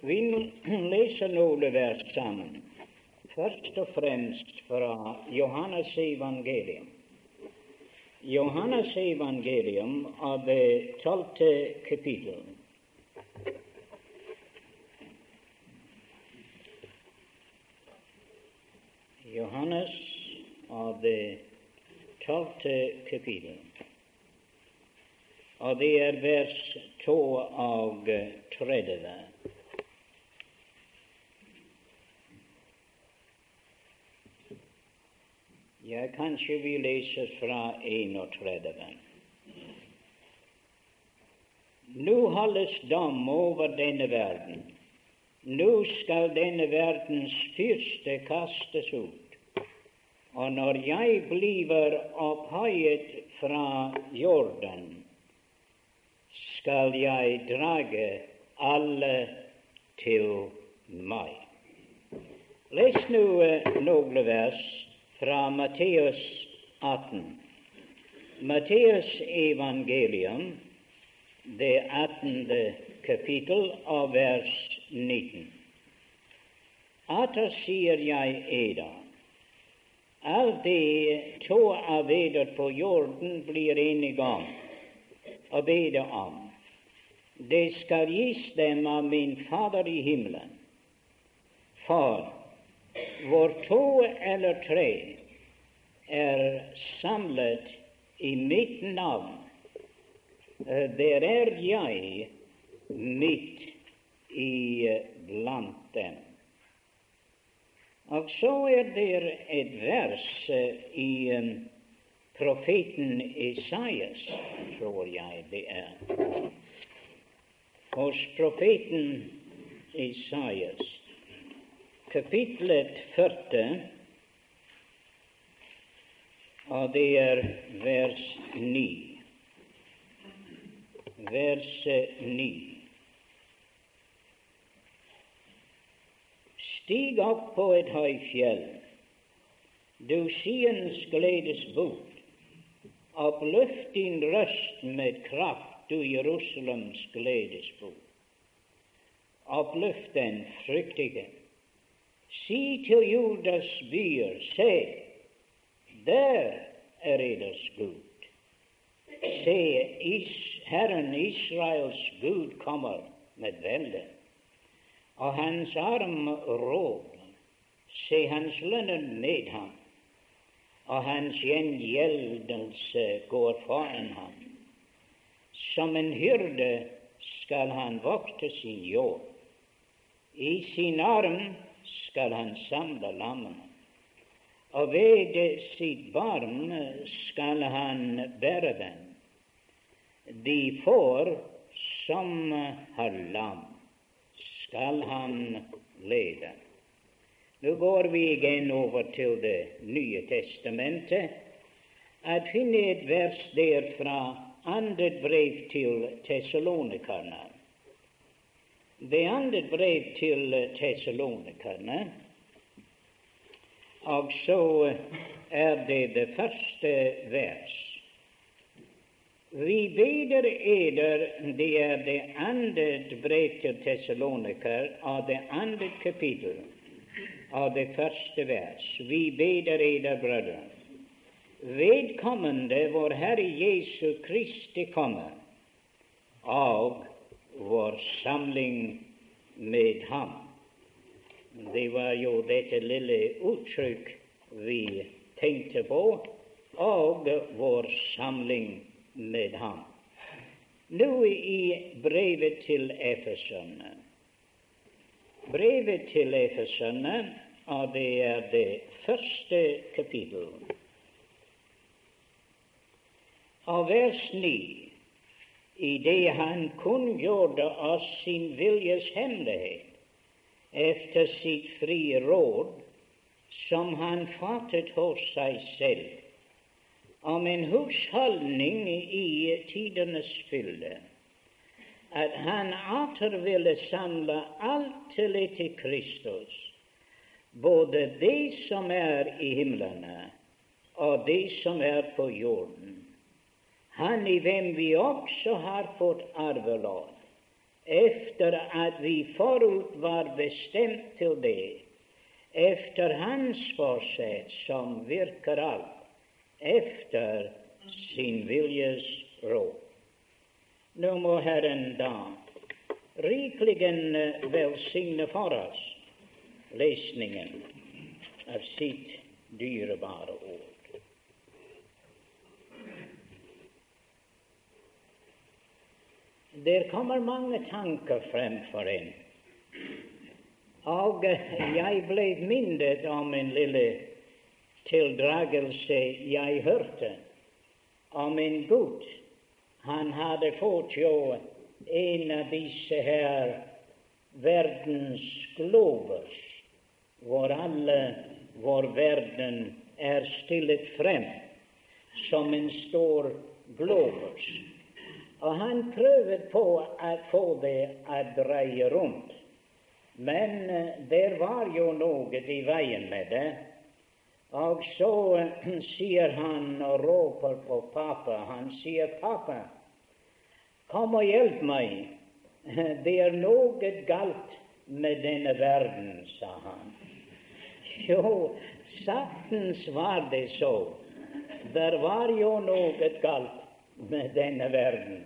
Vi leser noen vers sammen, først og fremst fra Johannes evangelium. Johannes evangelium av det tolvte kapittel. Johannes av det tolvte kapittel. Og det er vers to og tredje. Ja, kanskje vi leser fra 31. Nå holdes dom over denne verden. Nå skal denne verdens fyrste kastes ut. Og når jeg blir opphøyet fra jorden, skal jeg drage alle til meg. Les nå eh, noen vers fra Matteus 18. Matteus evangelium, det 18. kapittel, og vers 19. Atter sier jeg eder, Alt det to av på jorden blir enige om å bede om, det skal gis dem av min Fader i himmelen. For hvor to eller tre er samlet i mitt navn, eh, der er jeg midt iblant dem. Og så er det et vers eh, i profeten Isaias, tror jeg det er. Hos profeten Isaias, kapitlet 40, og det er vers 9. Vers 9. Stig opp på et høyfjell, du Siens gledes bot. Oppløft din røst med kraft, du Jerusalems gledes bot. Oppløft den, frykt ikke. Si til Judas byer, se, der er eders Gud. Se, is, Herren Israels Gud kommer med velde og hans arm råd. Se hans lønnen med ham, og hans gjengjeldelse går foran ham. Som en hyrde skal han vokte sin jord. I sin arm skal han samle lammene, og ved sitt barn skal han bære dem. De får som har lam skal han lede. Nå går vi igjen over til Det nye testamentet. At finne et vers der fra andet brev til tessalonikerne. Det andre brev til tesalonikerne og så er det det første vers. Vi beder eder, det er det andre brev til tesaloniker av det andre kapittel av det første vers. Vi beder eder, brødre, vedkommende vår Herre Jesu Kristi komme, og vår samling med Ham. Det var jo dette lille uttrykk vi tenkte på, og vår samling med ham. Nå i brevet til Efeserne. Brevet til Efeserne, og det er det første kapittel. Av vers 9, i det han kunngjorde oss sin viljes hemmelighet efter sitt frie råd, som han fattet hos seg selv om en husholdning i tidenes fylde, at han atter ville samle alt til etter Kristus, både det som er i himlene og det som er på jorden. Han i hvem vi også har fått arvelån, efter at vi forut var bestemt til det, efter Hans forsett som virker alt, efter sin viljes råd. Nå må Herren da rikeligen velsigne for oss lesningen av sitt dyrebare ord. Der kommer mange tanker frem for en. Og jeg ble minnet om en lille tildragelse jeg hørte om en gutt. Han hadde fått jo en av disse her verdens glober, hvor alle vår verden er stillet frem som en stor globus. Og han prøvde på å få det å dreie rundt. Men uh, der var jo noe i veien med det. Og så uh, sier han og råper på pappa. Han sier, 'Pappa, kom og hjelp meg. Det er noe galt med denne verden', sa han. Jo, saktens var det så. Der var jo noe galt med denne verden.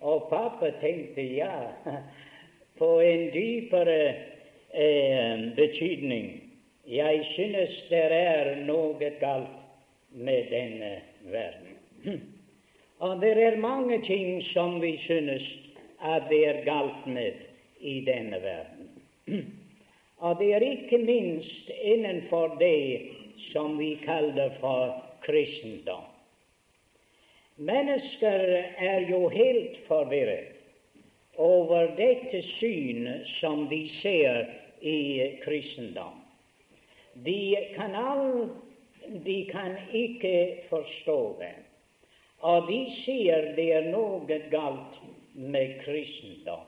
Og pappa tenkte ja, på en dypere eh, betydning. Jeg synes det er noe galt med denne verden. Og det er mange ting som vi synes at det er galt med i denne verden. Og det er ikke minst innenfor det som vi kaller for kristendom. Mennesker er jo helt forvirret over dette syn som de ser i kristendom. De kan, all, de kan ikke forstå det, og de sier det er noe galt med kristendom.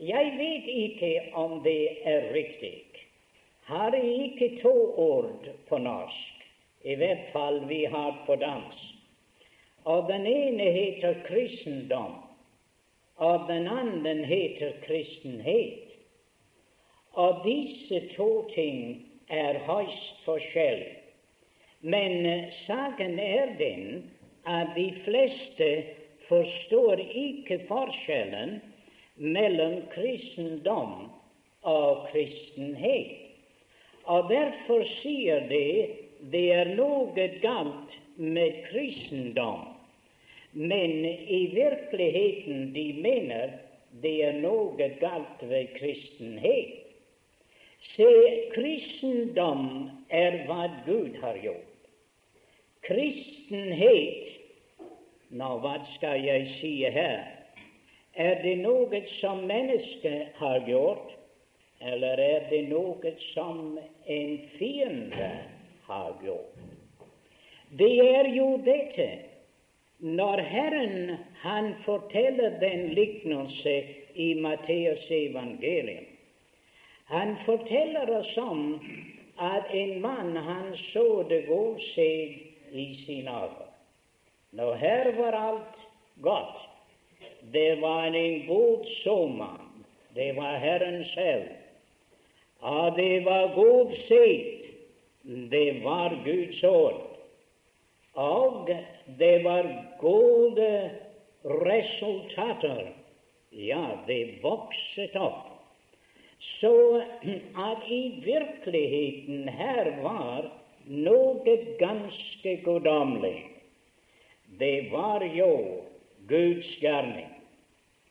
Jeg vet ikke om det er riktig. Har jeg ikke to ord på norsk, i hvert fall vi har på dansk. Og den ene heter kristendom, og den andre heter kristenhet. Og disse to ting er høyst forskjellige. Men saken er den at de fleste forstår ikke forskjellen mellom kristendom og kristenhet. Og derfor sier de det er noe galt med kristendom men i virkeligheten de mener det er noe galt ved kristenhet. Se, kristendom er hva Gud har gjort. Kristenhet Nå, hva skal jeg si her? Er det noe som mennesket har gjort, eller er det noe som en fiende har gjort? Det er jo dette når Herren han forteller den lignelse i Matteus evangelium, han forteller oss om at en mann han så det god seg i sin hager. Nå, her var alt godt. Det var en god såmann. Det var Herren selv. Og det var god seg. Det var Guds ord. Og det var gode resultater. Ja, det vokset opp. Så at i virkeligheten her var noe ganske guddommelig. Det var jo Guds gjerning.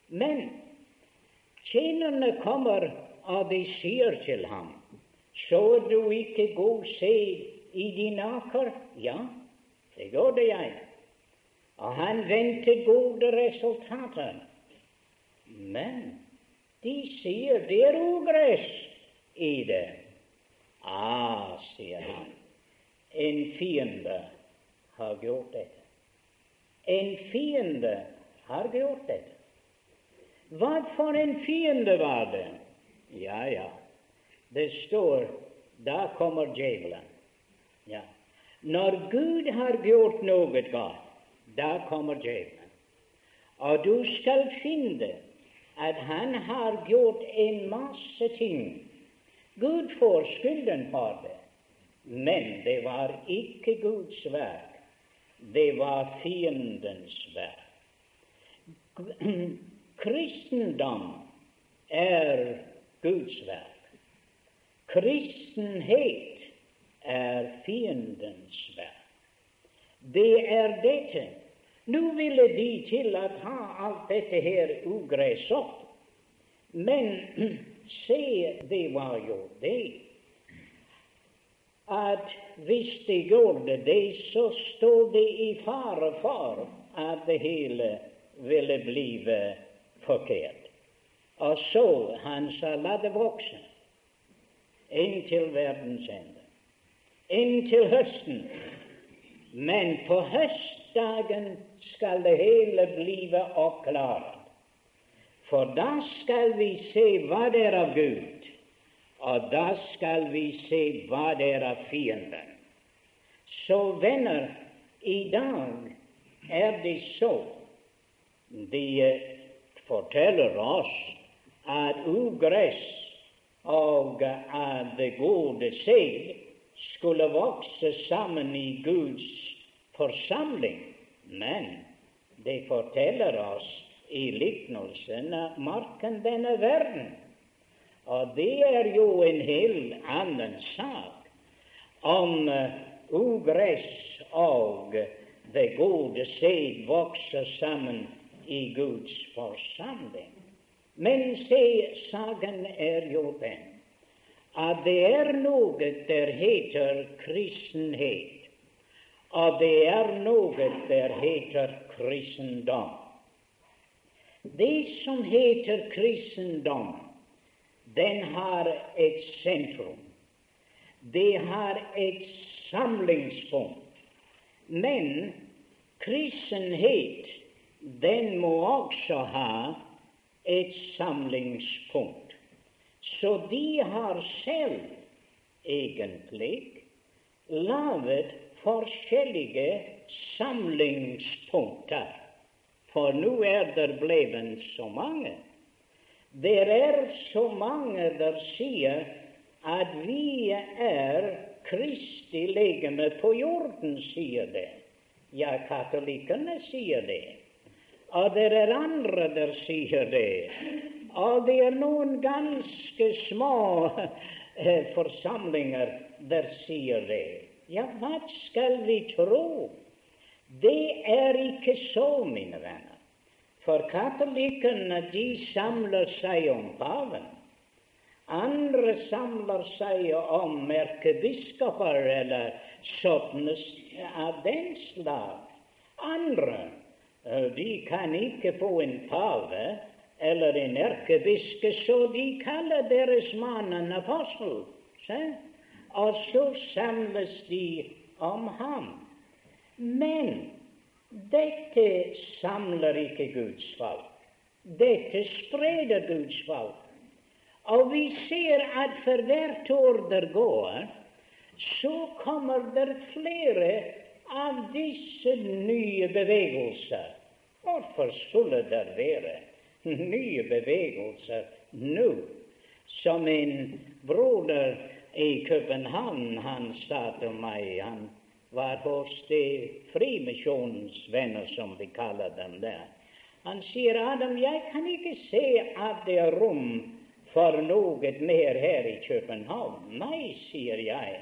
Men tjenerne kommer, og de sier til ham, så du ikke god sæd i din aker? Ja, det gjorde jeg. Og han ventet gode resultater. Men de sier det er ugress i det. Ah, sier han, en fiende har gjort dette. En fiende har gjort dette. Hva for en fiende var det? Ja, ja, det står da kommer djevelen. Ja. Når Gud har gjort noe galt, da kommer djevelen. Og du skal finne at han har gjort en masse ting. Gud får skylden for det, men det var ikke Guds verk. Det var fiendens verk. Kristendom er Guds verk. Kristenhet er fiendens verk. Det er dette. Nå ville de til å ha alt dette her ugress opp. Men se, det var jo det at hvis de gjorde det, så stod det i fare for at det hele ville blive forkert. Og så han sa la det vokse inntil verdens ende, inntil høsten. Men på høstdagen skal det hele blive oppklart. For da skal vi se hva det er av Gud, og da skal vi se hva det er av fienden. Så venner, i dag er det så de forteller oss at ugress og at det gode sæd skulle vokse sammen i Guds forsamling. Men det forteller oss i liknelsen av marken denne verden. Og det er jo en helt annen sak om ugress og det gode sæd vokser sammen i Guds forsamling. Men se, saken er jo den at det er noe der heter kristenhet, og det er noe der heter kristendom. Det som heter kristendom, den har et sentrum. Det har et samlingspunkt. Men kristenhet, den må også ha et samlingspunkt. Så de har selv egentlig laget forskjellige samlingspunkter, for nå er det blevet så mange. Det er så mange der sier at vi er Kristi legeme på jorden, sier det. Ja, katolikkene sier det. Og det er andre der sier det. Og det er noen ganske små eh, forsamlinger der sier det. Ja, hva skal vi tro? Det er ikke så, mine venner. For katolikkene, de samler seg om paven. Andre samler seg om erkebiskoper eller sånne av den slag. Andre de kan ikke få en pave eller en erkebiskop, så de kaller deres mann en apostel. Se? Og så samles de om ham. Men dette samler ikke Guds folk. Dette spreder Guds folk. Og vi ser at for hvert år der går, så kommer det flere av disse nye bevegelser. Hvorfor skulle det være nye bevegelser nå? Som en broder i København han sa til meg Han var hos de Frimisjonens venner, som vi kaller dem der. Han sier, 'Adam, jeg kan ikke se at det er rom for noe mer her i København.' Nei, sier jeg.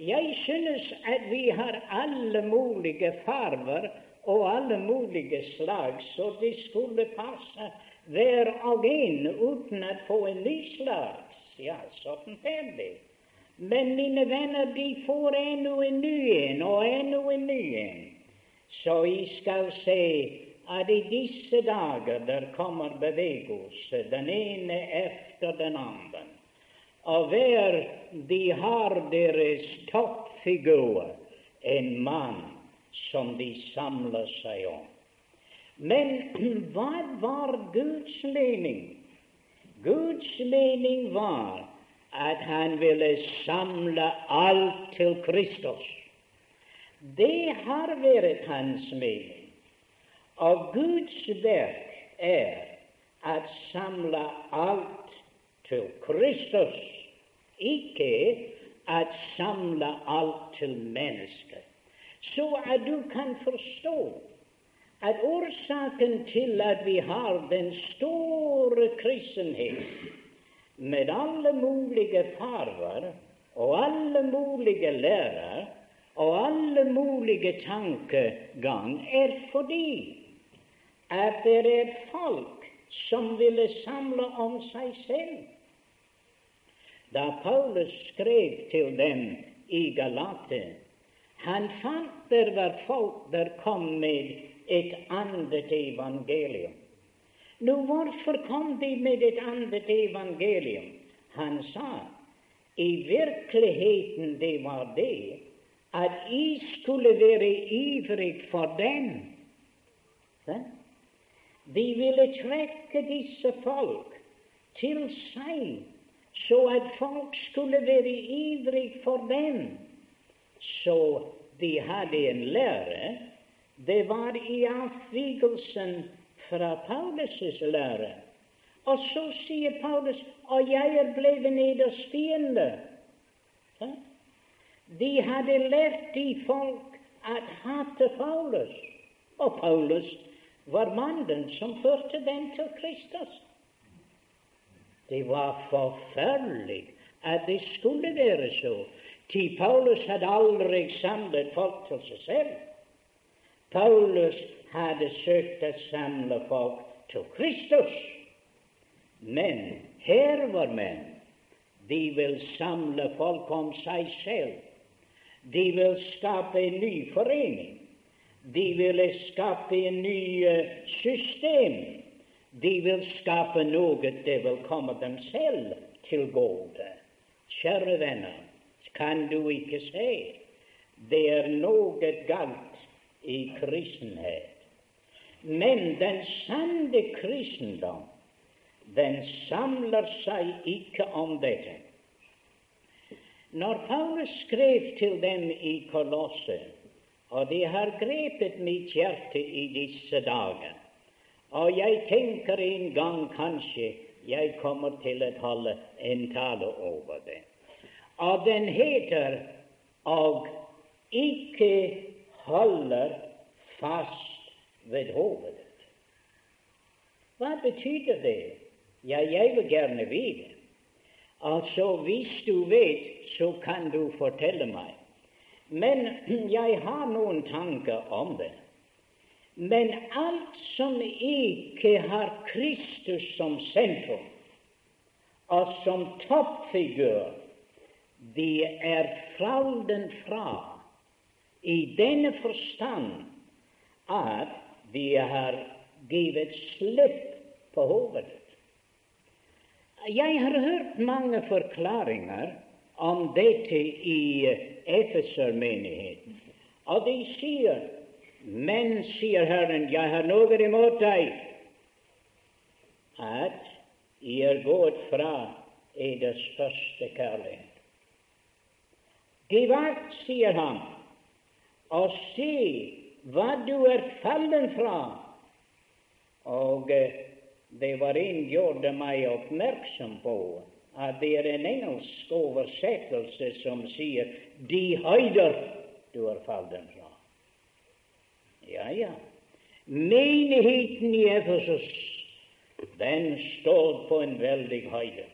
Jeg synes at vi har alle mulige farver og alle mulige slag, så det skulle passe hver og en uten å få en ny slags. Ja, er det. Men mine venner, de får ennå en ny en og ennå en ny en. Så jeg skal se at i disse dager der kommer bevegelse, den ene efter den andre og hver de har deres toppfigur, en mann som de samler seg om. Men hva var Guds mening? Guds mening var at han ville samle alt til Kristus. Det har vært hans mening. Og Guds verk er at samle alt til Kristus, ikke at samle alt til mennesket. Så at du kan forstå at årsaken til at vi har den store kristenhet med alle mulige farver og alle mulige lærer og alle mulige tankegang, er fordi at det er folk som ville samle om seg selv. Da Paulus skrev til dem i Galate, han fant det var folk der kom med et annet evangelium. Nå, hvorfor kom de med et annet evangelium? Han sa i virkeligheten det var det at I skulle være ivrig for dem. De ville trekke disse folk til seg, så at folk skulle være ivrig for dem. Så de hadde en lære. Det var i avvigelsen fra Paulus' lære. Og så sier Paulus og jeg er blevet deres fiende. De hadde lært de folk at hate Paulus, og Paulus var mannen som førte dem til Kristus. Det var forferdelig at det skulle være så, til Paulus hadde aldri samlet folk til seg selv. Paulus hadde søkt å samle folk til Kristus. Men her var menn. De vil samle folk om seg selv. De vil skape en ny forening. De vil skape en ny uh, system. De vil skape noe det vil komme dem selv til gode. Kjære venner, kan du ikke se det er noe galt i kristenhet. Men den sanne kristendom den samler seg ikke om dette. Når Paulus skrev til dem i Kolosset, og det har grepet mitt hjerte i disse dager, og jeg tenker en gang kanskje jeg kommer til å holde en tale over det. Og den heter 'Og ikke holder fast ved hovedet'. Hva betyr det? Ja, jeg vil gjerne vite. Altså, hvis du vet, så kan du fortelle meg. Men jeg har noen tanker om det. Men alt som ikke har Kristus som sentrum, og som toppfigur, de er falden fra i denne forstand at de har givet slipp på hovedet. Jeg har hørt mange forklaringer om dette i Efeser-menigheten, og de sier Men, sier Herren, jeg har noe imot deg, at I er gått fra eders første kjærlighet. Giv sier han, og se hva du er fallen fra, og det var en gjorde meg oppmerksom på at det er en engelsk oversettelse som sier 'de høyder du er fallen fra'. Ja, ja. Menigheten i Efesus, den stod på en veldig høyde.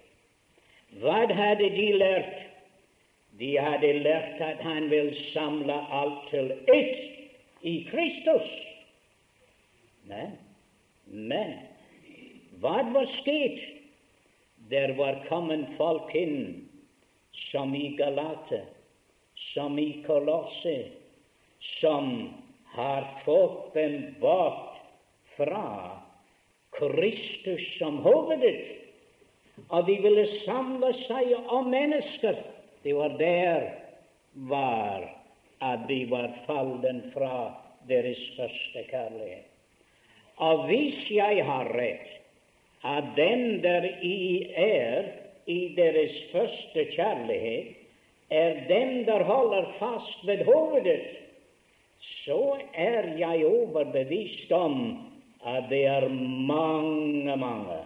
Hva hadde de lært? De hadde lært at han vil samle alt til ett i Kristus. Men, men hva var skjedd? Der var kommet folk inn, som i Galate, som i Kolosse, som har fått dem bort fra Kristus som hovedet, og de ville samle seg om mennesker. Det var der var at de var fallen fra deres første kjærlighet. Og hvis jeg har rett, at den der i er i deres første kjærlighet, er den der holder fast ved hovedet, så er jeg overbevist om at det er mange, mange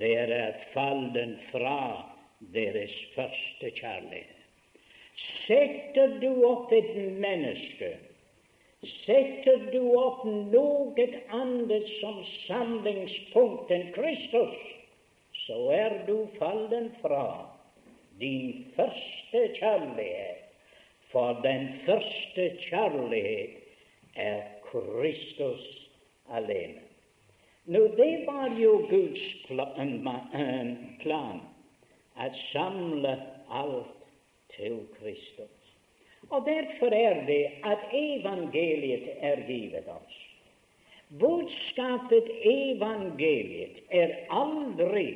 der er fallen fra deres første kjærlighet. Setter du opp et menneske, setter du opp noe annet som samlingspunkt enn Kristus, så er du fallen fra din første kjærlighet. For den første kjærlighet er Kristus alene. Nå, det var jo Guds plan å samle alt til Kristus. Og Derfor er det at evangeliet er givet oss. Budskapet evangeliet er aldri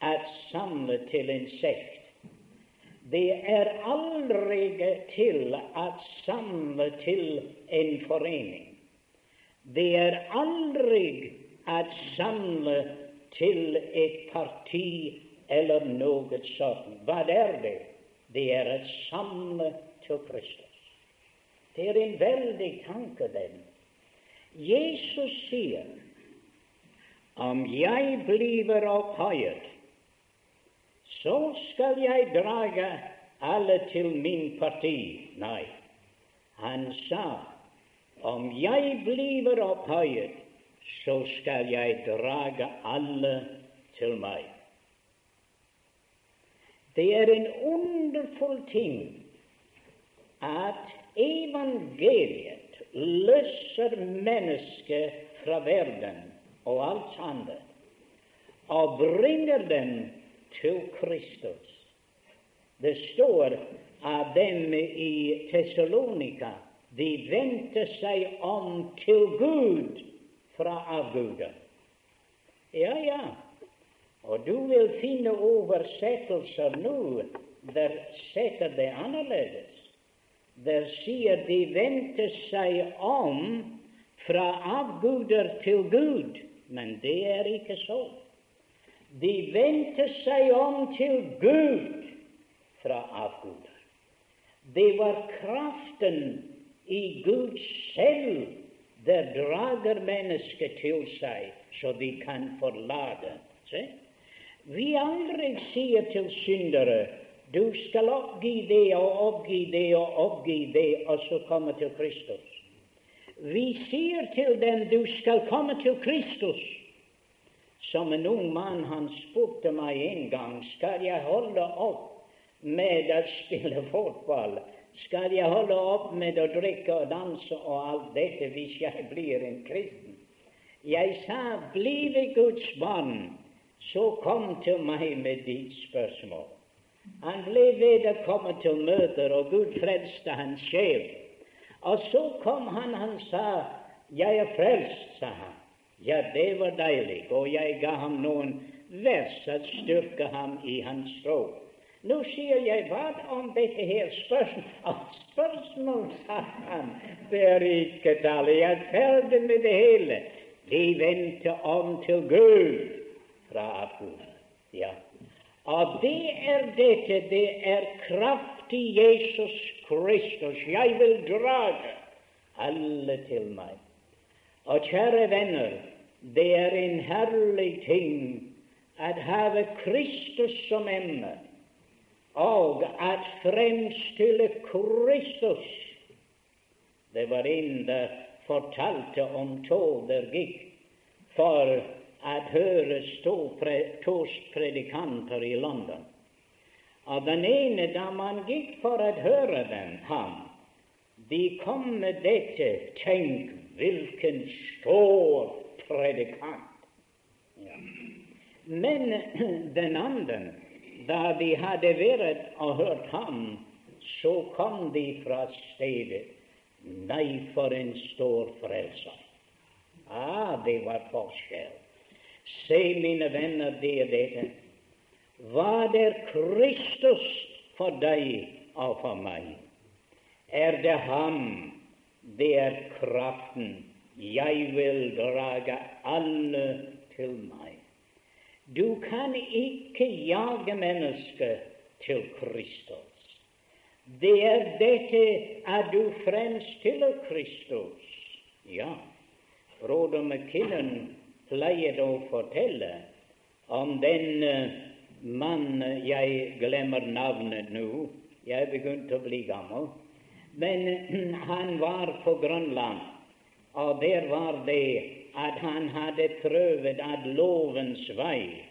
at samle til en sekt. Det er aldri til å samle til en forening. Det er aldri å samle til et parti eller noe sånt. Hva er det? Det er et samle til Kristus. Det er en veldig tanke, den. Jesus sier om jeg blir opphøyet, så skal jeg drage alle til min parti. Nei, han sa om jeg blir opphøyet, så skal jeg drage alle til meg. Det er en underfull ting at evangeliet løser mennesket fra verden og alt annet og bringer dem til Kristus. Det står av dem i Tessalonika de vendte seg om til Gud fra avguden. Ja, ja, og du vil finne oversettelser nå der setter det annerledes. Der sier de vendte seg om fra avguder til Gud, men det er ikke så. De vendte seg om til Gud fra avguder. Det var kraften i Gud selv der drager mennesket til seg, så de kan forlate. Se? Vi aldri sier til syndere du skal oppgi det og oppgi det og oppgi det, og så komme til Kristus. Vi sier til dem du skal komme til Kristus. Som en ung mann han spurte meg en gang skal jeg holde opp med å spille fotball. Skal jeg holde opp med å drikke og danse og alt dette hvis jeg blir en kristen? Jeg sa, ved Guds barn, så kom til meg med ditt spørsmål. Han ble ved å komme til møter, og Gud frelste hans sjel. Og så kom han, han sa, 'Jeg er frelst', sa han. Ja, det var deilig, og jeg ga ham noen vers å styrke ham i hans tro. Nå sier jeg, hva om dette her spørsmål? Spørsmål, sa han, det er ikke tallet. Jeg er ferdig med det hele. De vendte om til Gud fra Gud. Ja. Og det er dette, det er kraft i Jesus Kristus. Jeg vil drage alle til meg. Og kjære venner, det er en herlig ting å ha Kristus som emne, og at fremstille Kristus. Det var en der fortalte om tog der gikk for å høre to predikanter i London. Og den ene, da man gikk for å høre dem, ham, de kom med dette Tenk, hvilken stor predikant! Ja. Men den andre, da de hadde vært og hørt ham, så kom de fra stedet. Nei, for en stor frelser! Ah, det var forskjell. Se, mine venner, det er dette. Hva er Kristus for deg og for meg? Er det Ham? Det er kraften. Jeg vil drage alle til meg. Du kan ikke jage mennesket til Kristus. Det er dette at du fremstiller Kristus. Ja, Broder McKinnon pleier å fortelle om den uh, mann Jeg glemmer navnet nå. Jeg er begynt å bli gammel. Men uh, han var på Grønland, og der var det at han hadde prøvd at lovens vei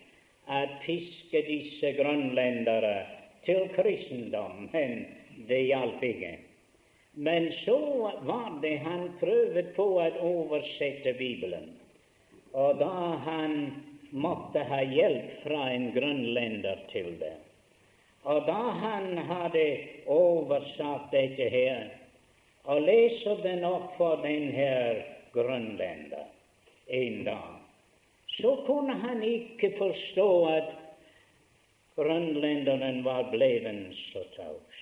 at piske disse grønlendere til kristendom, men det hjalp ikke. Men så var det han prøvde på å oversette Bibelen. Og da han måtte ha hjelp fra en grønlender til det. Og da han hadde oversatt dette her, og leser den opp for den her grønlender en dag, så kunne han ikke forstå at grønlenderen var bleven så taus.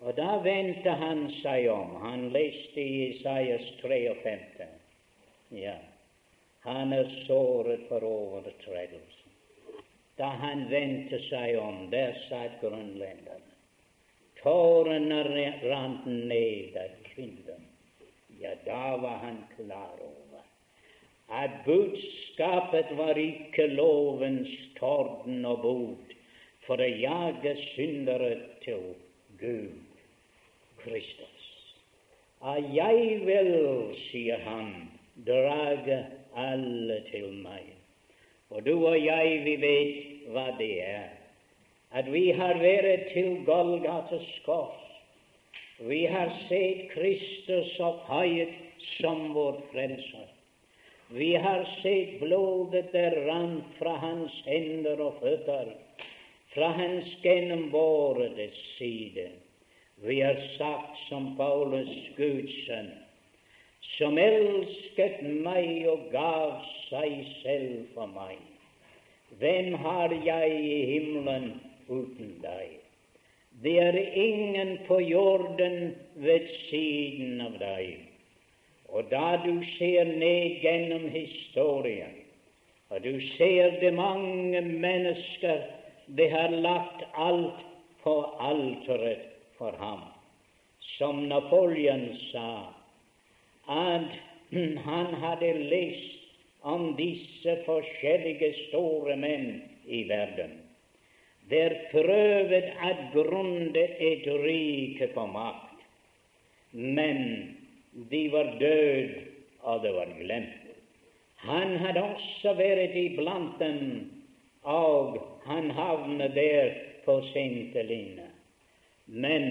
Og da vendte han seg om. Han leste i Isaias 53. Ja, han er såret for overtredelsen. Da han vendte seg om, der satt grønlenderen. Tårene rant ned av kinden. Ja, da var han klar over at budskapet var ikke lovens torden og bot for å jage syndere til Gud. Kristus. Og jeg vil, sier han, drage alle til meg. Og du og jeg, vi vet hva det er. At vi har vært til Golgates kors. Vi har sett Kristus opphøyet som vår frelser. Vi har sett blodet der rant fra hans hender og føtter, fra hans gjennombårede side. Vi har sagt som Paulus Guds sønn, som elsket meg og gav seg selv for meg. Hvem har jeg i himmelen uten deg? Det er ingen på jorden ved siden av deg. Og da du ser ned gjennom historien, og du ser det mange mennesker det har lagt alt på alteret for ham. Som Napoleon sa, at han hadde lest om disse forskjellige store menn i verden. Der prøvde at grunde et rike på makt, men de var døde, og det var glemt. Han hadde også vært iblant dem, og han havnet der på Sinteline. Men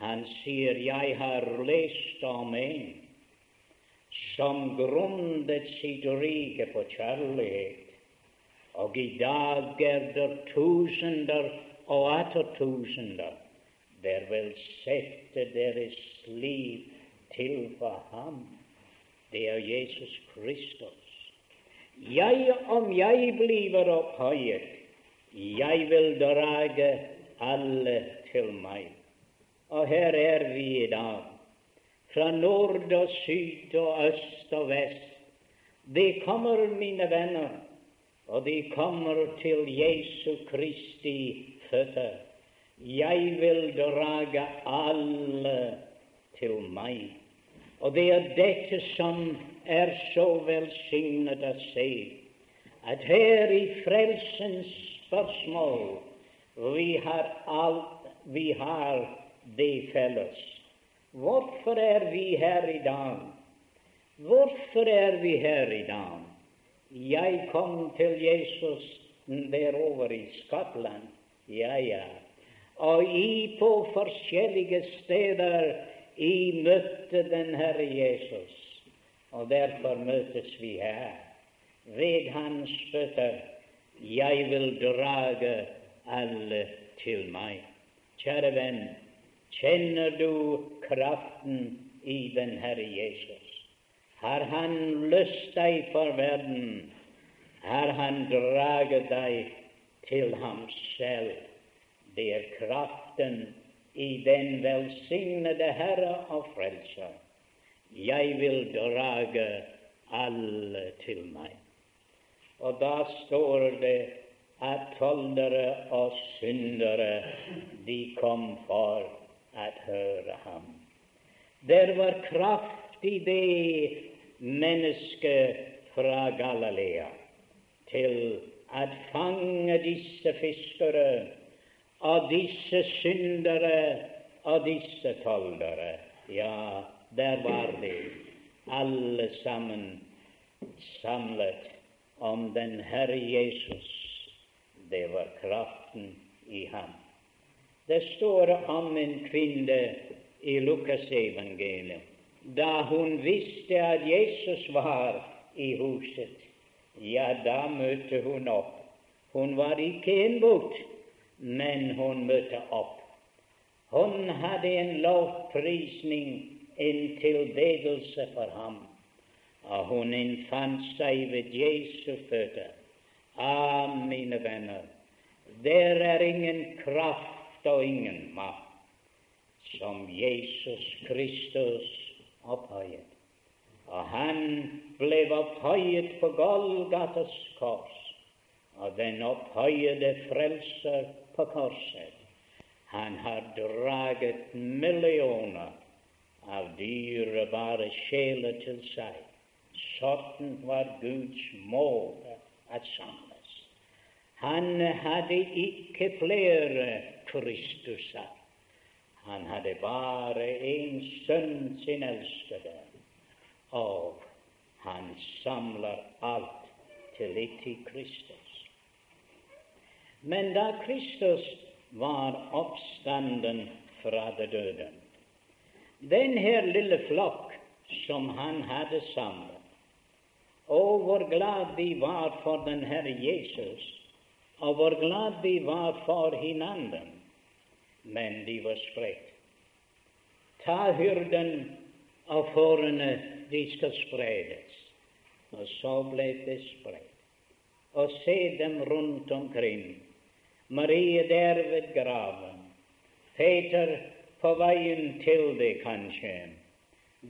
han sier, 'Jeg har lest om en som grundet sitt rike på kjærlighet, og i dag er det tusener og atter tusener der vil sette deres liv til for ham. Det er Jesus Kristus. Jeg, om jeg blir opphøyet, jeg vil drage alle til meg. Og her er vi i dag, fra nord og syd og øst og vest. De kommer, mine venner, og de kommer til Jesu Kristi føtter. Jeg vil drage alle til meg. Og det er dette som er så velsignet å se, at her i frelsens spørsmål vi har alt vi har det felles. Hvorfor er vi her i dag? Hvorfor er vi her i dag? Jeg kom til Jesus derover i Skottland, ja, ja, og i på forskjellige steder i møtte den Herre Jesus. Og derfor møtes vi her, ved Hans føtter. Jeg vil drage alle til meg. Kjære venn, kjenner du kraften i den Herre Jesus? Har Han løst deg for verden? Har Han draget deg til ham selv? Det er kraften i den velsignede Herre og Frelser. Jeg vil drage alle til meg. Og da står det at toldere og syndere de kom for å høre ham. Der var kraft i det mennesket fra Galilea til at fange disse fiskere og disse syndere og disse toldere. Ja, der var de alle sammen samlet om den Herre Jesus. Det var kraften i ham. Det står om en kvinne i Lukasevangeliet da hun visste at Jesus var i huset. Ja, da møtte hun opp. Hun var ikke bot, men hun møtte opp. Hun hadde en lovprisning, en tilbedelse for ham, og hun innfant seg ved Jesu føtter. Ah, mine venner, der er ingen kraft og ingen makt som Jesus Kristus opphøyet. Og han ble opphøyet på Golgatas kors, og den opphøyede frelser på korset. Han har draget millioner av dyrebare sjeler til seg. Sånn var Guds mål at samles. Han hadde ikke flere Kristuser. Han hadde bare en sønn, sin elskede, og han samler alt til litt i Kristus. Men da Kristus var oppstanden fra de døde, den her lille flokk som han hadde samlet, og hvor glad de var for den Herre Jesus, og hvor glad de var for hverandre, men de var spredt. Ta hyrden av fårene, de skal spredes. Og så ble det spredt. Og se dem rundt omkring. Marie der ved graven. Peter på veien til det, kanskje.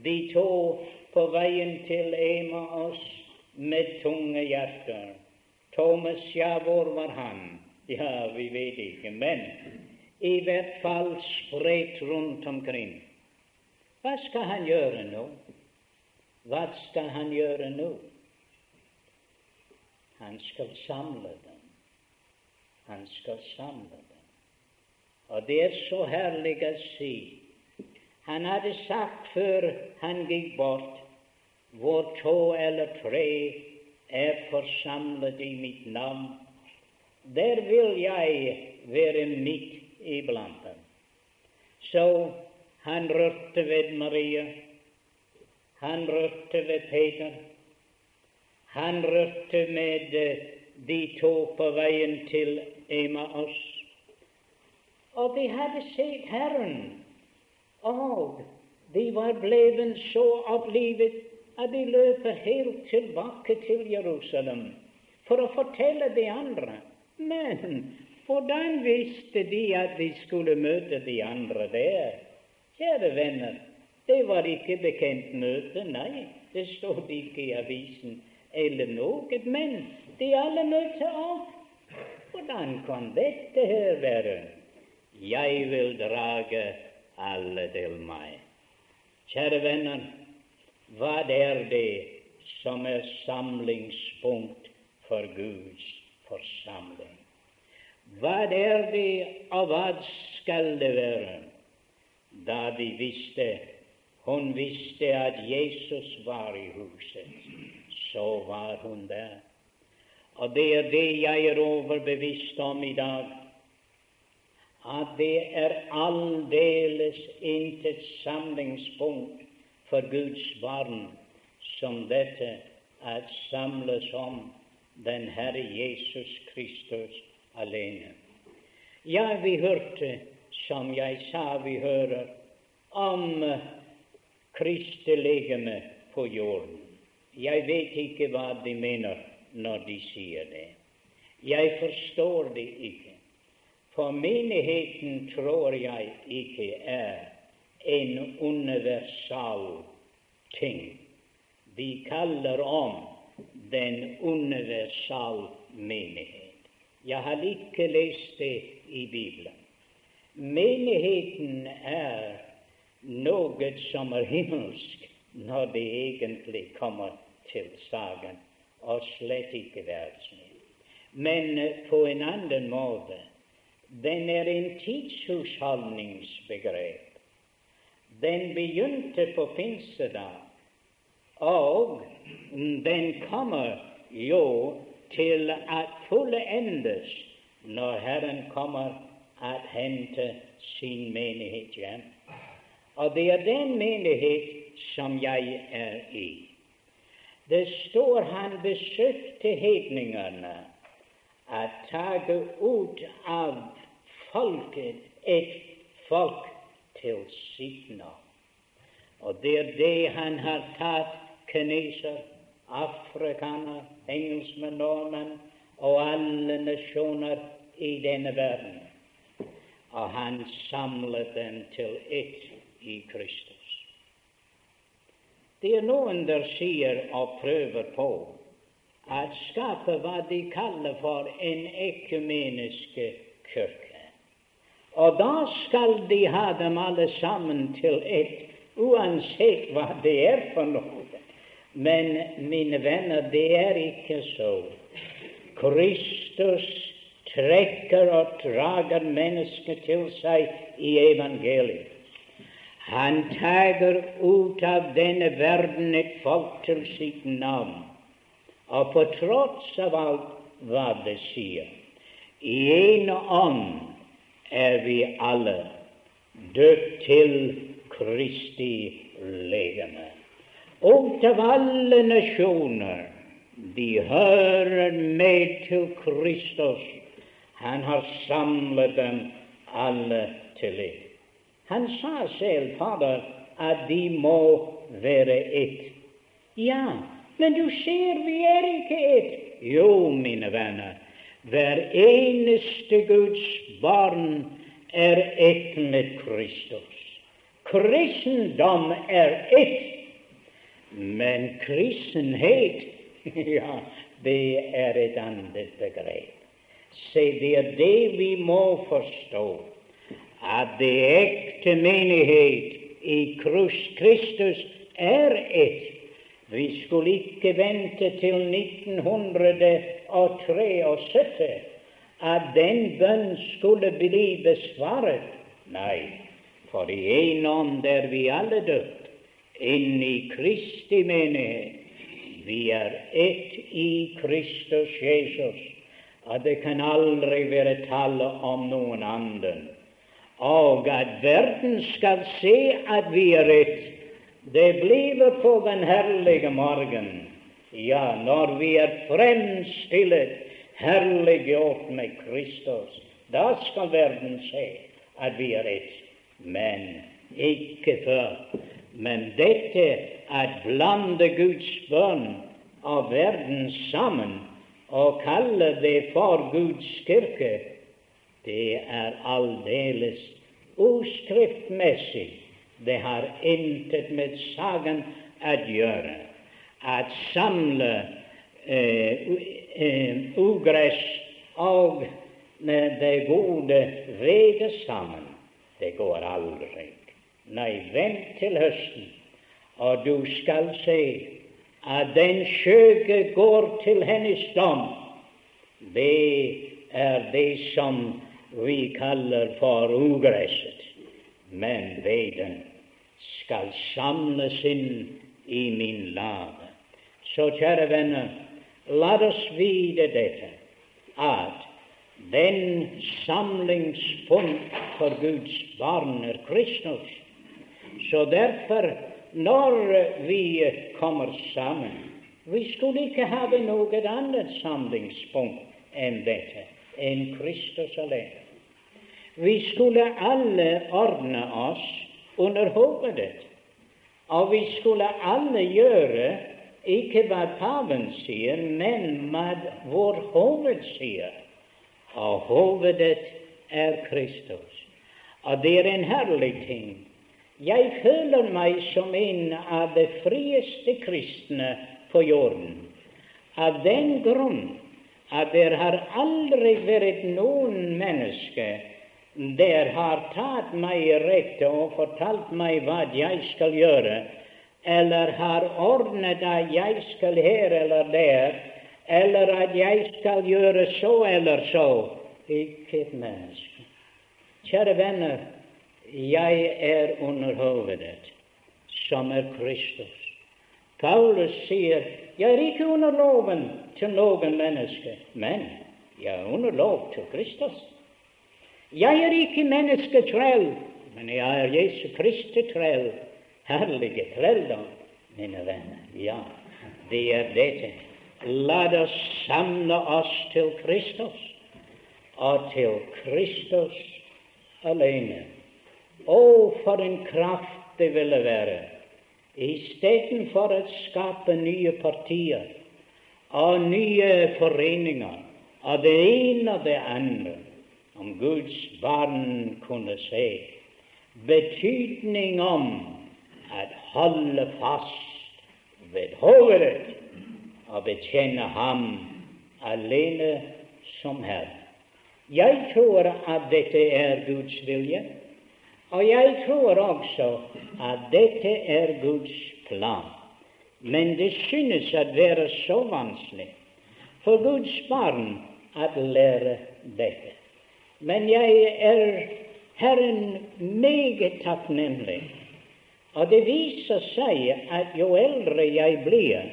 De to på veien til Emaus med tunge hjerter. Thomas, ja, hvor var han? Ja, vi vet ikke. Men i hvert fall spredt rundt omkring. Hva skal han gjøre nå? Hva skal han gjøre nå? Han skal samle dem. Han skal samle dem. Og det er så herlig å si. Han hadde sagt før han gikk bort, hvor to eller tre er forsamlet i mitt navn, der vil jeg være midt iblant dem. Så han rørte ved Maria, han rørte ved Peter, han rørte med eh, de to på veien til Emaus. Og de hadde sett Herren, og de var blevet så opplivet at de løp helt tilbake til Jerusalem for å fortelle de andre. Men hvordan visste de at de skulle møte de andre der? Kjære venner, det var ikke bekjent møte, nei, det stod ikke i avisen eller noe, men de alle møtte opp. Hvordan kan dette her være? Jeg vil drage alle til meg. Kjære venner, hva er det som er samlingspunkt for Guds forsamling? Hva er det, og hva skal det være? Da vi visste hun visste at Jesus var i huset, så var hun der. Og det er det jeg er overbevist om i dag, at det er aldeles intet samlingspunkt for Guds barn som dette at samles om den Herre Jesus Kristus alene. Ja, vi hørte, som jeg sa, vi hører om Kristi legeme på jorden. Jeg vet ikke hva de mener når de sier det. Jeg forstår det ikke. For menigheten tror jeg ikke er en universal ting. Vi kaller om den universal menighet. Jeg har ikke lest det i Bibelen. Menigheten er noe som er himmelsk, når det egentlig kommer til saken, og slett ikke verdslig. Men eh, på en annen måte den er en tidshusholdningsbegrep. Den begynte på pinsedag, og den kommer jo til at fullendes når Herren kommer at hente sin menighet hjem. Og det er den menighet som jeg er i. Det står han besøkte hedningene at tage ut av folket et folk til sitt navn. Og det er det han har tatt kineser, afrikaner, engelskmenn, nordmenn og alle nasjoner i denne verden. Og han samlet dem til ett i Kristus. Det er noen der sier og prøver på at skape hva de kaller for en ekumenisk kirke. Og da skal de ha dem alle sammen til ett, uansett hva det er for noe. Men mine venner, det er ikke så. Kristus trekker og drager mennesket til seg i evangeliet. Han tager ut av denne verden et folk til sitt navn. Og på tross av alt hva det sier, i en ånd er vi alle døpt til Kristi legeme. Og av alle nasjoner, de hører med til Kristus. Han har samlet dem alle til ett. Han sa selv, Fader, at de må være ett. Ja, men du ser, vi er ikke ett. Jo, mine venner, hver eneste Guds barn er ett med Kristus. Kristendom er ett, men kristenhet, ja, det er et annet begrep. Se, det er det vi må forstå, at det ekte menighet i Kristus er ett. Vi skulle ikke vente til 1973 at den bønn skulle bli besvaret. Nei, for i en ånd er vi alle døpt inn i Kristi menighet. Vi er ett i Kristus Jesus, og det kan aldri være tale om noen annen. Og at verden skal se at vi er ett, det blir på den herlige morgen, ja, når vi er fremstilt herliggjort med Kristus. Da skal verden se at vi er ett. Men ikke før. Men dette at blande Guds bønn og verden sammen og kalle det for Guds kirke, det er aldeles uskriftmessig det har intet med saken å gjøre. At samle eh, eh, ugress og det gode veget sammen, det går aldri. Nei, vent til høsten, og du skal se at den skjøge går til hennes dom. Det er det som vi kaller for ugresset. Men veden skal samles inn i min lage. Så, kjære venner, la oss vite dette, at den samlingspunkt for Guds barn er Kristus. Så derfor, når vi kommer sammen Vi skulle ikke ha noe annet samlingspunkt enn dette, enn Kristus alene. Vi skulle alle ordne oss under hovedet. Og vi skulle alle gjøre ikke hva paven sier, men hva vår hoved sier. Og hovedet er Kristus. Og det er en herlig ting. Jeg føler meg som en av de frieste kristne på jorden. Av den grunn at det har aldri vært noen menneske der har tatt meg i rette og fortalt meg hva jeg skal gjøre, eller har ordnet at jeg skal her eller der, eller at jeg skal gjøre så eller så. Ikke et menneske. Kjære venner, jeg er under hovedet, som er Kristus. Paulus sier, 'Jeg er ikke under loven til noen menneske, men jeg er under lov til Kristus.' Jeg er ikke mennesketrell, men jeg er Jesu Kristi trell. Herlige trelldom, mine venner. Ja, det er dette. La oss samle oss til Kristus, og til Kristus alene. Å, for en kraft det ville være istedenfor å skape nye partier og nye foreninger av det ene og det andre, om Guds barn kunne se betydning om at holde fast ved hovedet og bekjenne Ham alene som Herre. Jeg tror at dette er Guds vilje. Og jeg tror også at dette er Guds plan. Men det synes å være så vanskelig for Guds barn å lære dette. Men jeg er Herren meget takknemlig. Og det viser seg at jo eldre jeg blir,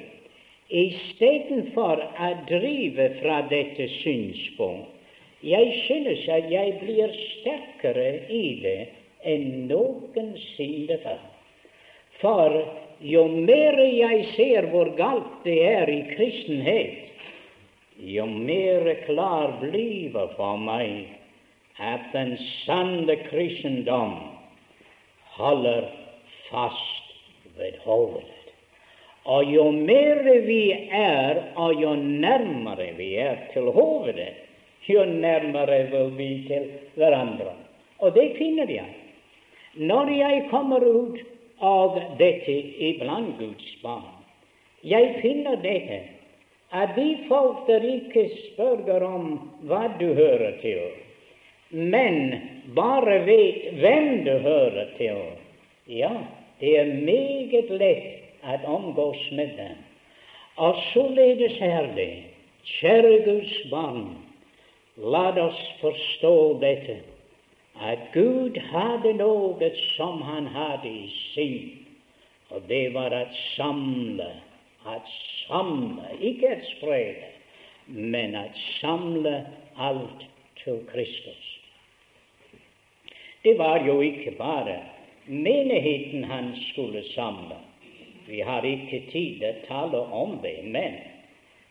istedenfor å drive fra dette synspunkt, jeg synes at jeg blir sterkere i det enn noensinne før. For jo mer jeg ser hvor galt det er i kristenhet, jo mer klar blir det for meg at den sanne kristendom holder fast ved hovedet. Og jo mer vi er, og jo nærmere vi er til hovedet, jo nærmere vil vi til hverandre. Og det finner jeg når jeg kommer ut av dette iblant Guds barn, jeg finner dette at de folk der ikke spør om hva du hører til, men bare vet hvem du hører til, ja, det er meget lett å omgås med dem. Og således er det, kjære Guds barn, la oss forstå dette at Gud hadde noe som han hadde i sinn, og det var at samle, at samle, ikke at sprede, men at samle alt til Kristus. Det var jo ikke bare menigheten han skulle samle. Vi har ikke tid til å tale om det, men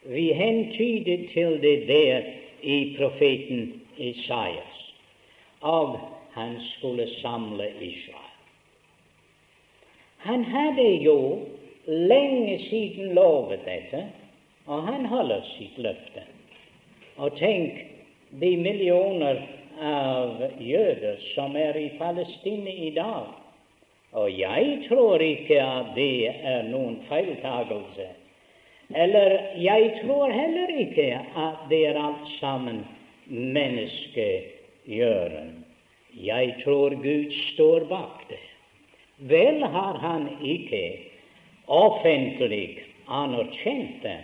vi hentyder til det der i profeten Isaias av han skulle samle Israel. Han hadde jo lenge siden lovet dette, og han holder sitt løfte. Og tenk de millioner av jøder som er i Palestina i dag. Og jeg tror ikke at det er noen feiltagelse. Eller jeg tror heller ikke at det er alt sammen menneske gjøren. Jeg tror Gud står bak det. Vel har han ikke offentlig anerkjent det,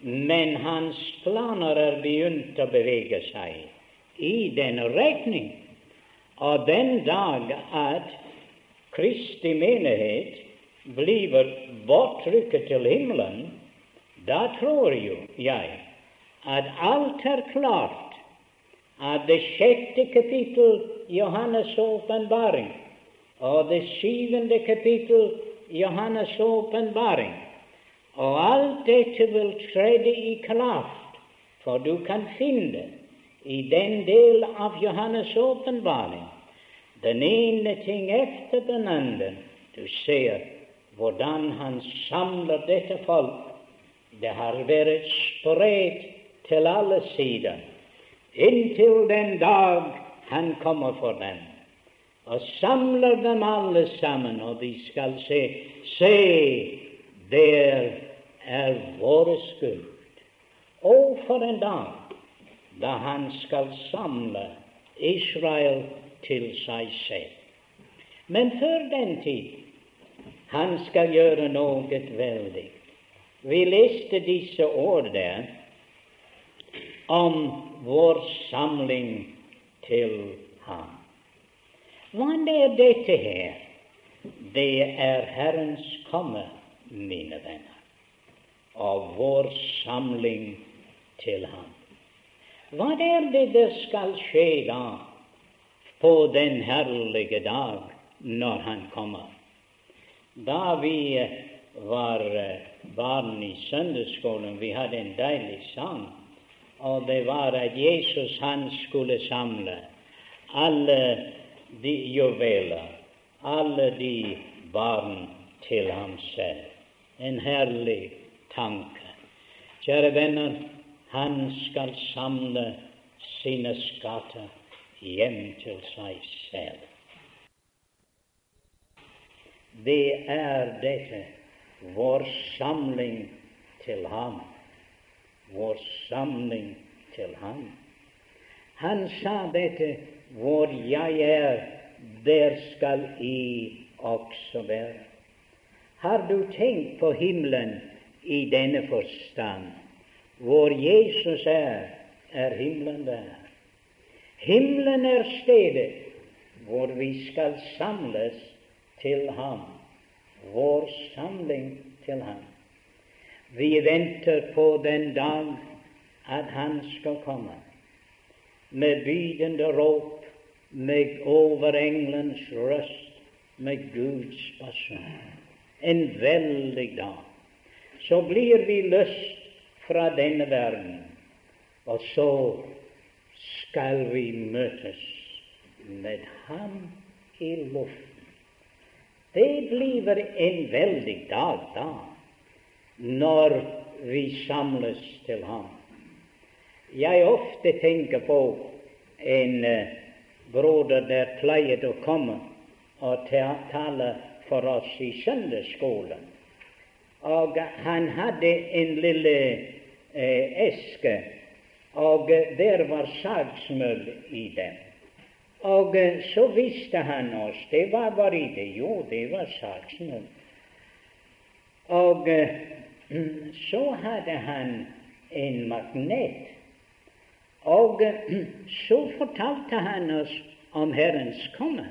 men hans planer er begynt å bevege seg i den retning. Og den dag at Kristi menighet blir bortrykket til himmelen, da tror jo jeg at alt er klart av det sjette kapittel Johannes' åpenbaring og det syvende kapittel Johannes' åpenbaring. Og alt dette vil trede i kraft, for du kan finne i den del av Johannes' åpenbaring den ene ting etter den andre. Du ser hvordan han samler dette folk. Det har vært spredt til alle sider inntil den dag han kommer for dem og samler dem alle sammen, og de skal se Se, der er vår skyld. Å, for en dag da han skal samle Israel til seg selv. Men før den tid Han skal gjøre noe veldig. Vi leste disse ord der om vår samling til ham. Hva er dette her? Det er Herrens komme, mine venner, og vår samling til ham. Hva er det det skal skje da, på den herlige dag, når han kommer? Da vi var barn i søndagsskolen, vi hadde en deilig sang, og det var at Jesus han skulle samle alle de juveler, alle de barn til ham selv. En herlig tanke. Kjære venner, han skal samle sine skatter hjem til seg selv. Det er dette, vår samling til ham. Vår samling til ham. Han sa dette hvor jeg er, der skal I også være. Har du tenkt på himmelen i denne forstand? Hvor Jesus er, er himmelen der. Himmelen er stedet hvor vi skal samles til Ham. Vår samling til Ham. Vi venter på den dag at Han skal komme med bydende råp, med over englens røst, med Guds basun. En veldig dag. Så blir vi løst fra denne verden, og så skal vi møtes med Ham i luften. Det blir en veldig dag da, når vi samles til Ham. Jeg ofte tenker på en uh, broder der pleiet å komme og tale for oss i søndagsskolen. Og han hadde en lille uh, eske, og der var sagsmøll i den. Og eh, så visste han oss det var i det. Jo, det var saksmøll. Og så hadde han en magnet og så fortalte han oss om Herrens komme.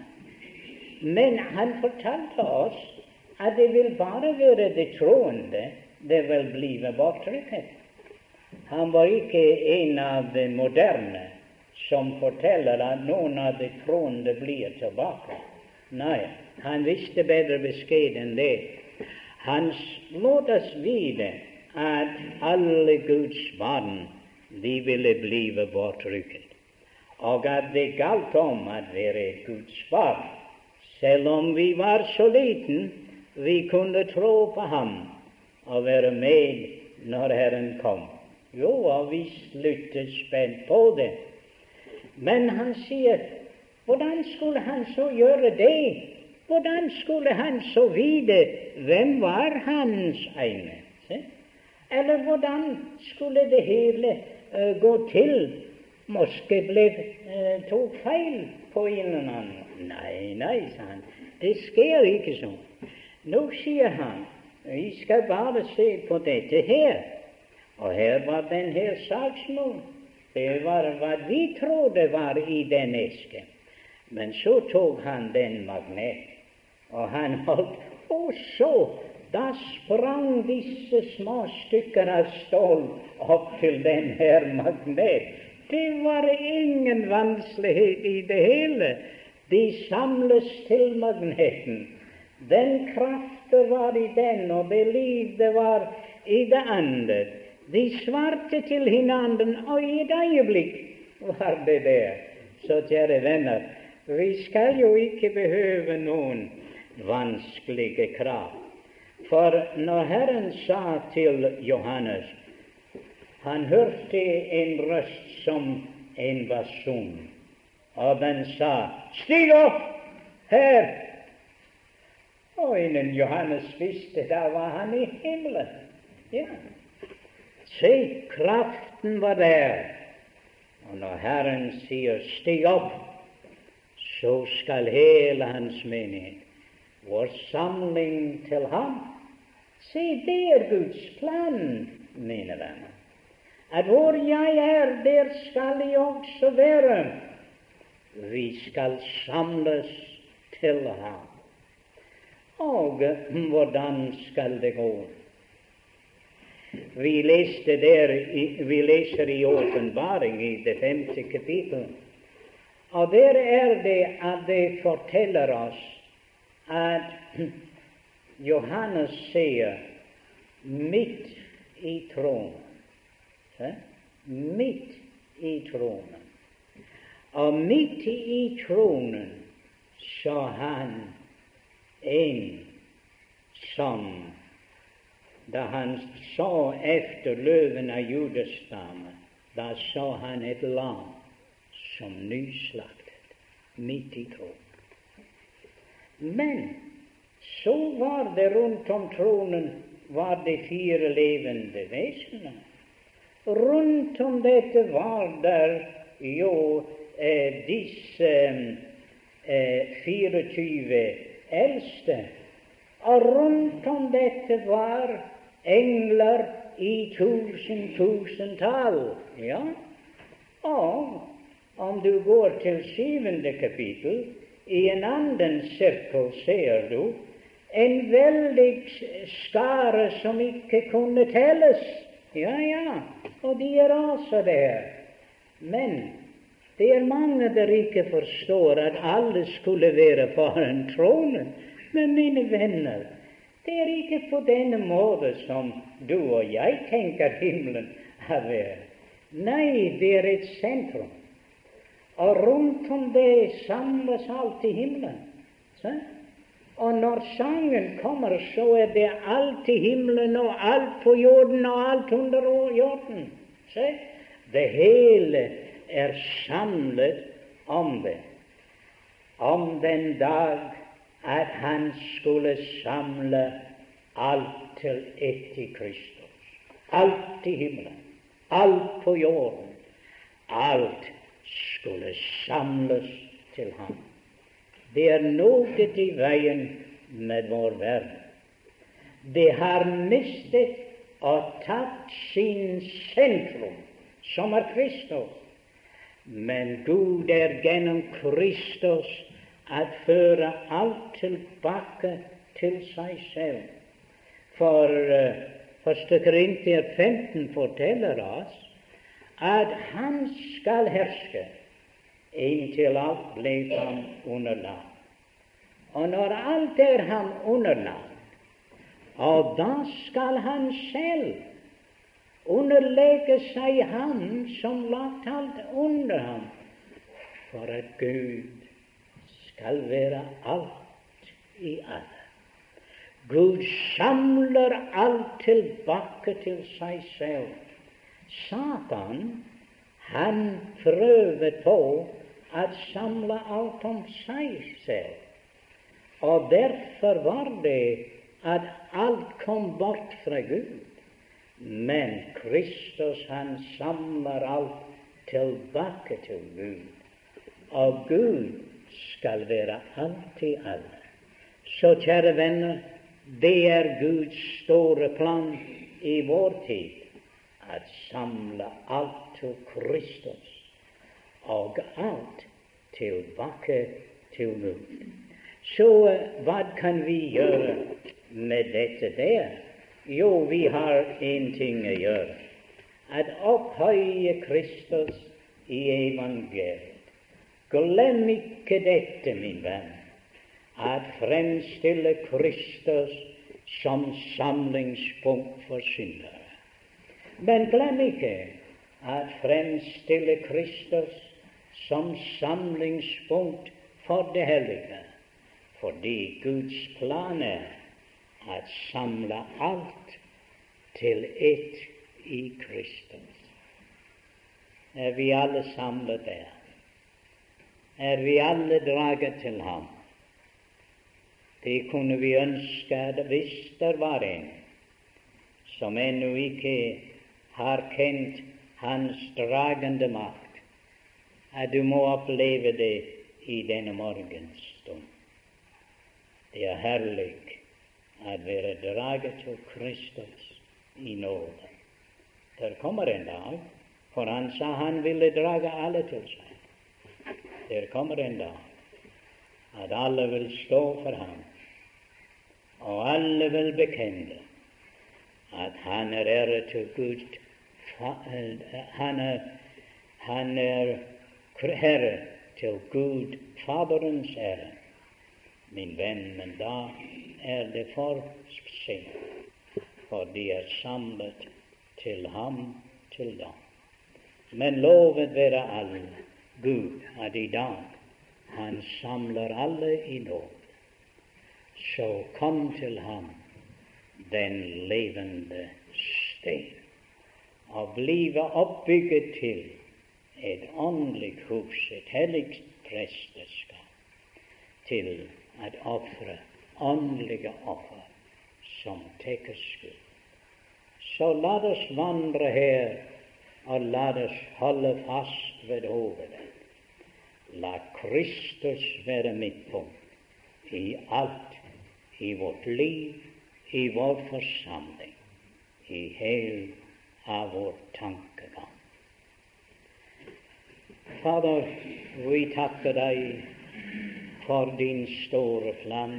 Men han fortalte oss at det vil bare være det troende det vil bli bortrykket. Han var ikke en av de moderne som forteller at noen av de troende blir tilbake. Nei, han visste bedre beskjed enn det. Han lot oss vite at alle Guds barn de ville blive bortrykket, og at det galt om at være Guds barn. Selv om vi var så liten, vi kunne tro på ham og være med når Herren kom. Jo, og vi sluttet spent på det. Men han sier, hvordan skulle han så gjøre det? Hvordan skulle han så vite hvem var hans egne? Eller hvordan skulle det hele uh, gå til. Moske ble uh, tok feil på en eller annen. Nei, nei, sa han, det skjer ikke sånn. Nå sier han vi skal bare se på dette her. Og her var den her saksmål. Det var hva vi trodde var i den esken. Men så tok han den magnet, og han holdt Og så da sprang disse små stykker av stål opp til den her magnet. Det var ingen vanskelighet i det hele. De samles til magneten. Den kraften var i den, og det liv det var i det andre. De svarte til hverandre, og i et øyeblikk var det der. Så kjære venner, vi skal jo ikke behøve noen vanskelige krav. For når Herren sa til Johannes Han hørte en røst som en basun, og den sa, Stig opp her! Og innen Johannes visste, da var han i himmelen. Ja. Se, kraften var der. Og når Herren sier 'stig opp', så skal hele Hans menighet vår samling til ham. Se, det er Guds plan, mine venner. At hvor jeg er, der skal jeg også være. Vi skal samles til ham. Og hvordan skal det gå? Vi, leste der, vi leser i Åpenbaring i det femte kapittel, og der er det at det forteller oss at Johannes sier midt i tronen Midt i tronen. Og midt i tronen så han en som da han så efter løven av judestammen, da så han et lam som nyslaktet midt i tronen. Men så var det rundt om tronen var det fire levende vesener. Rundt om dette var der jo eh, disse eh, 24 eldste, og rundt om dette var engler i tusen, tusentall. Ja. Og om du går til syvende kapittel, i en annen sirkel ser du en veldig skare som ikke kunne telles. Ja, ja, og de er også der. Men det er mange der ikke forstår at alle skulle være foran tronen. Men mine venner, det er ikke på denne måte som du og jeg tenker himmelen er. Nei, det er et sentrum. Og rundt om det samles alt i himmelen. Så? Og når sangen kommer, så er det alt i himmelen og alt på jorden og alt under jorden. Se? Det hele er samlet om det. Om den dag at han skulle samle alt til ett i Kristus. Alt i himmelen, alt på jorden. Alt skulle samles til ham. Det er noe i veien med vår verden. Det har mistet og tatt sin sentrum, som er Kristus. Men Gud er gjennom Kristus at føre alt tilbake til seg selv. For uh, Første Korintier 15 forteller oss at han skal herske inntil alt ble ham underlagt. Og når alt er ham underlagt, og da skal han selv underlegge seg ham som lagt alt under ham, for at Gud skal være alt i alle. Gud samler alt tilbake til seg selv. Satan, han prøver på å samle alt om seg selv. Og derfor var det at alt kom bort fra Gud. Men Kristus, han samler alt tilbake til Gud. Og Gud skal være alltid alle. Så, kjære venner, det er Guds store plan i vår tid å samle alt til Kristus og alt tilbake til Gud. Så hva kan vi gjøre med dette der? Jo, vi har én ting å gjøre. At opphøye Kristus i evangeliet. Glem ikke dette, min venn, at fremstille Kristus som samlingspunkt for syndere. Men glem ikke at fremstille Kristus som samlingspunkt for det hellige, fordi Guds plan er å samle alt til ett i Kristus. Er vi alle samlet der? er vi alle draget til ham. Det kunne vi ønske at hvis det var en som ennå ikke har kjent hans dragende makt, at du må oppleve det i denne morgens stund. Det er herlig at være draget til Kristus i nåde. Der kommer en dag, for han sa han ville drage alle til seg. Der kommer en dag at alle vil stå for ham, og alle vil bekjenne at han er ære til Gud. Han er, han er Herre til Gud Faderens ære. Min venn, men da er det for sent, for de er samlet til ham til da. Men lovet være alle Gud at i dag han samler alle i nåd. Så kom til ham den levende sten, og blive oppbygget til et åndelig hus, et hellig presteskap, til at ofre åndelige offer som tekker skyld. Så la oss vandre her, og la oss holde fast ved hovedet. La Kristus være midtpunkt i alt, i vårt liv, i vår forsamling, i hele av vår tankegang. Fader, vi takker deg for din store plan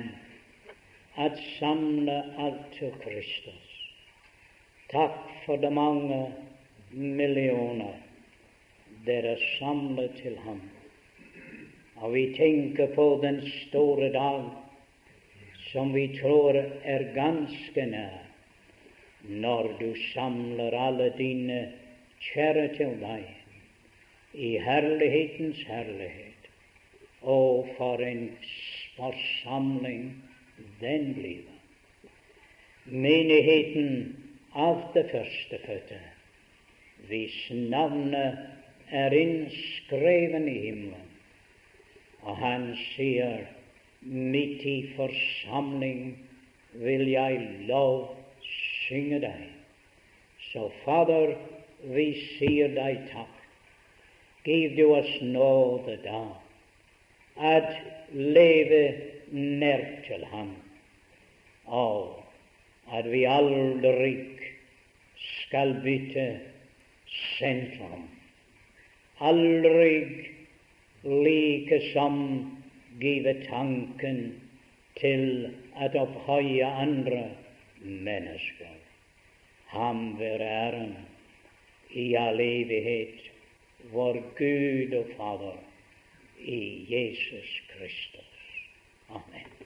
at samle alt til Kristus. Takk for de mange millioner dere samlet til ham. Og vi tenker på den store dag som vi tror er ganske nær, når du samler alle dine kjære til deg i herlighetens herlighet. Å, for en forsamling den blir. Menigheten av det førstefødte, hvis navnet er innskreven i himmelen. Og han sier, midt i forsamling vil jeg lov synge deg. Så Fader, vi sier deg takk. Giv du oss nåde da at leve nær til Ham, og at vi aldri skal bytte sentrum. Aldri like som give tanken til at opphøye andre mennesker. Ham være æren i all evighet, vår Gud og Fader, i Jesus Kristus. Amen.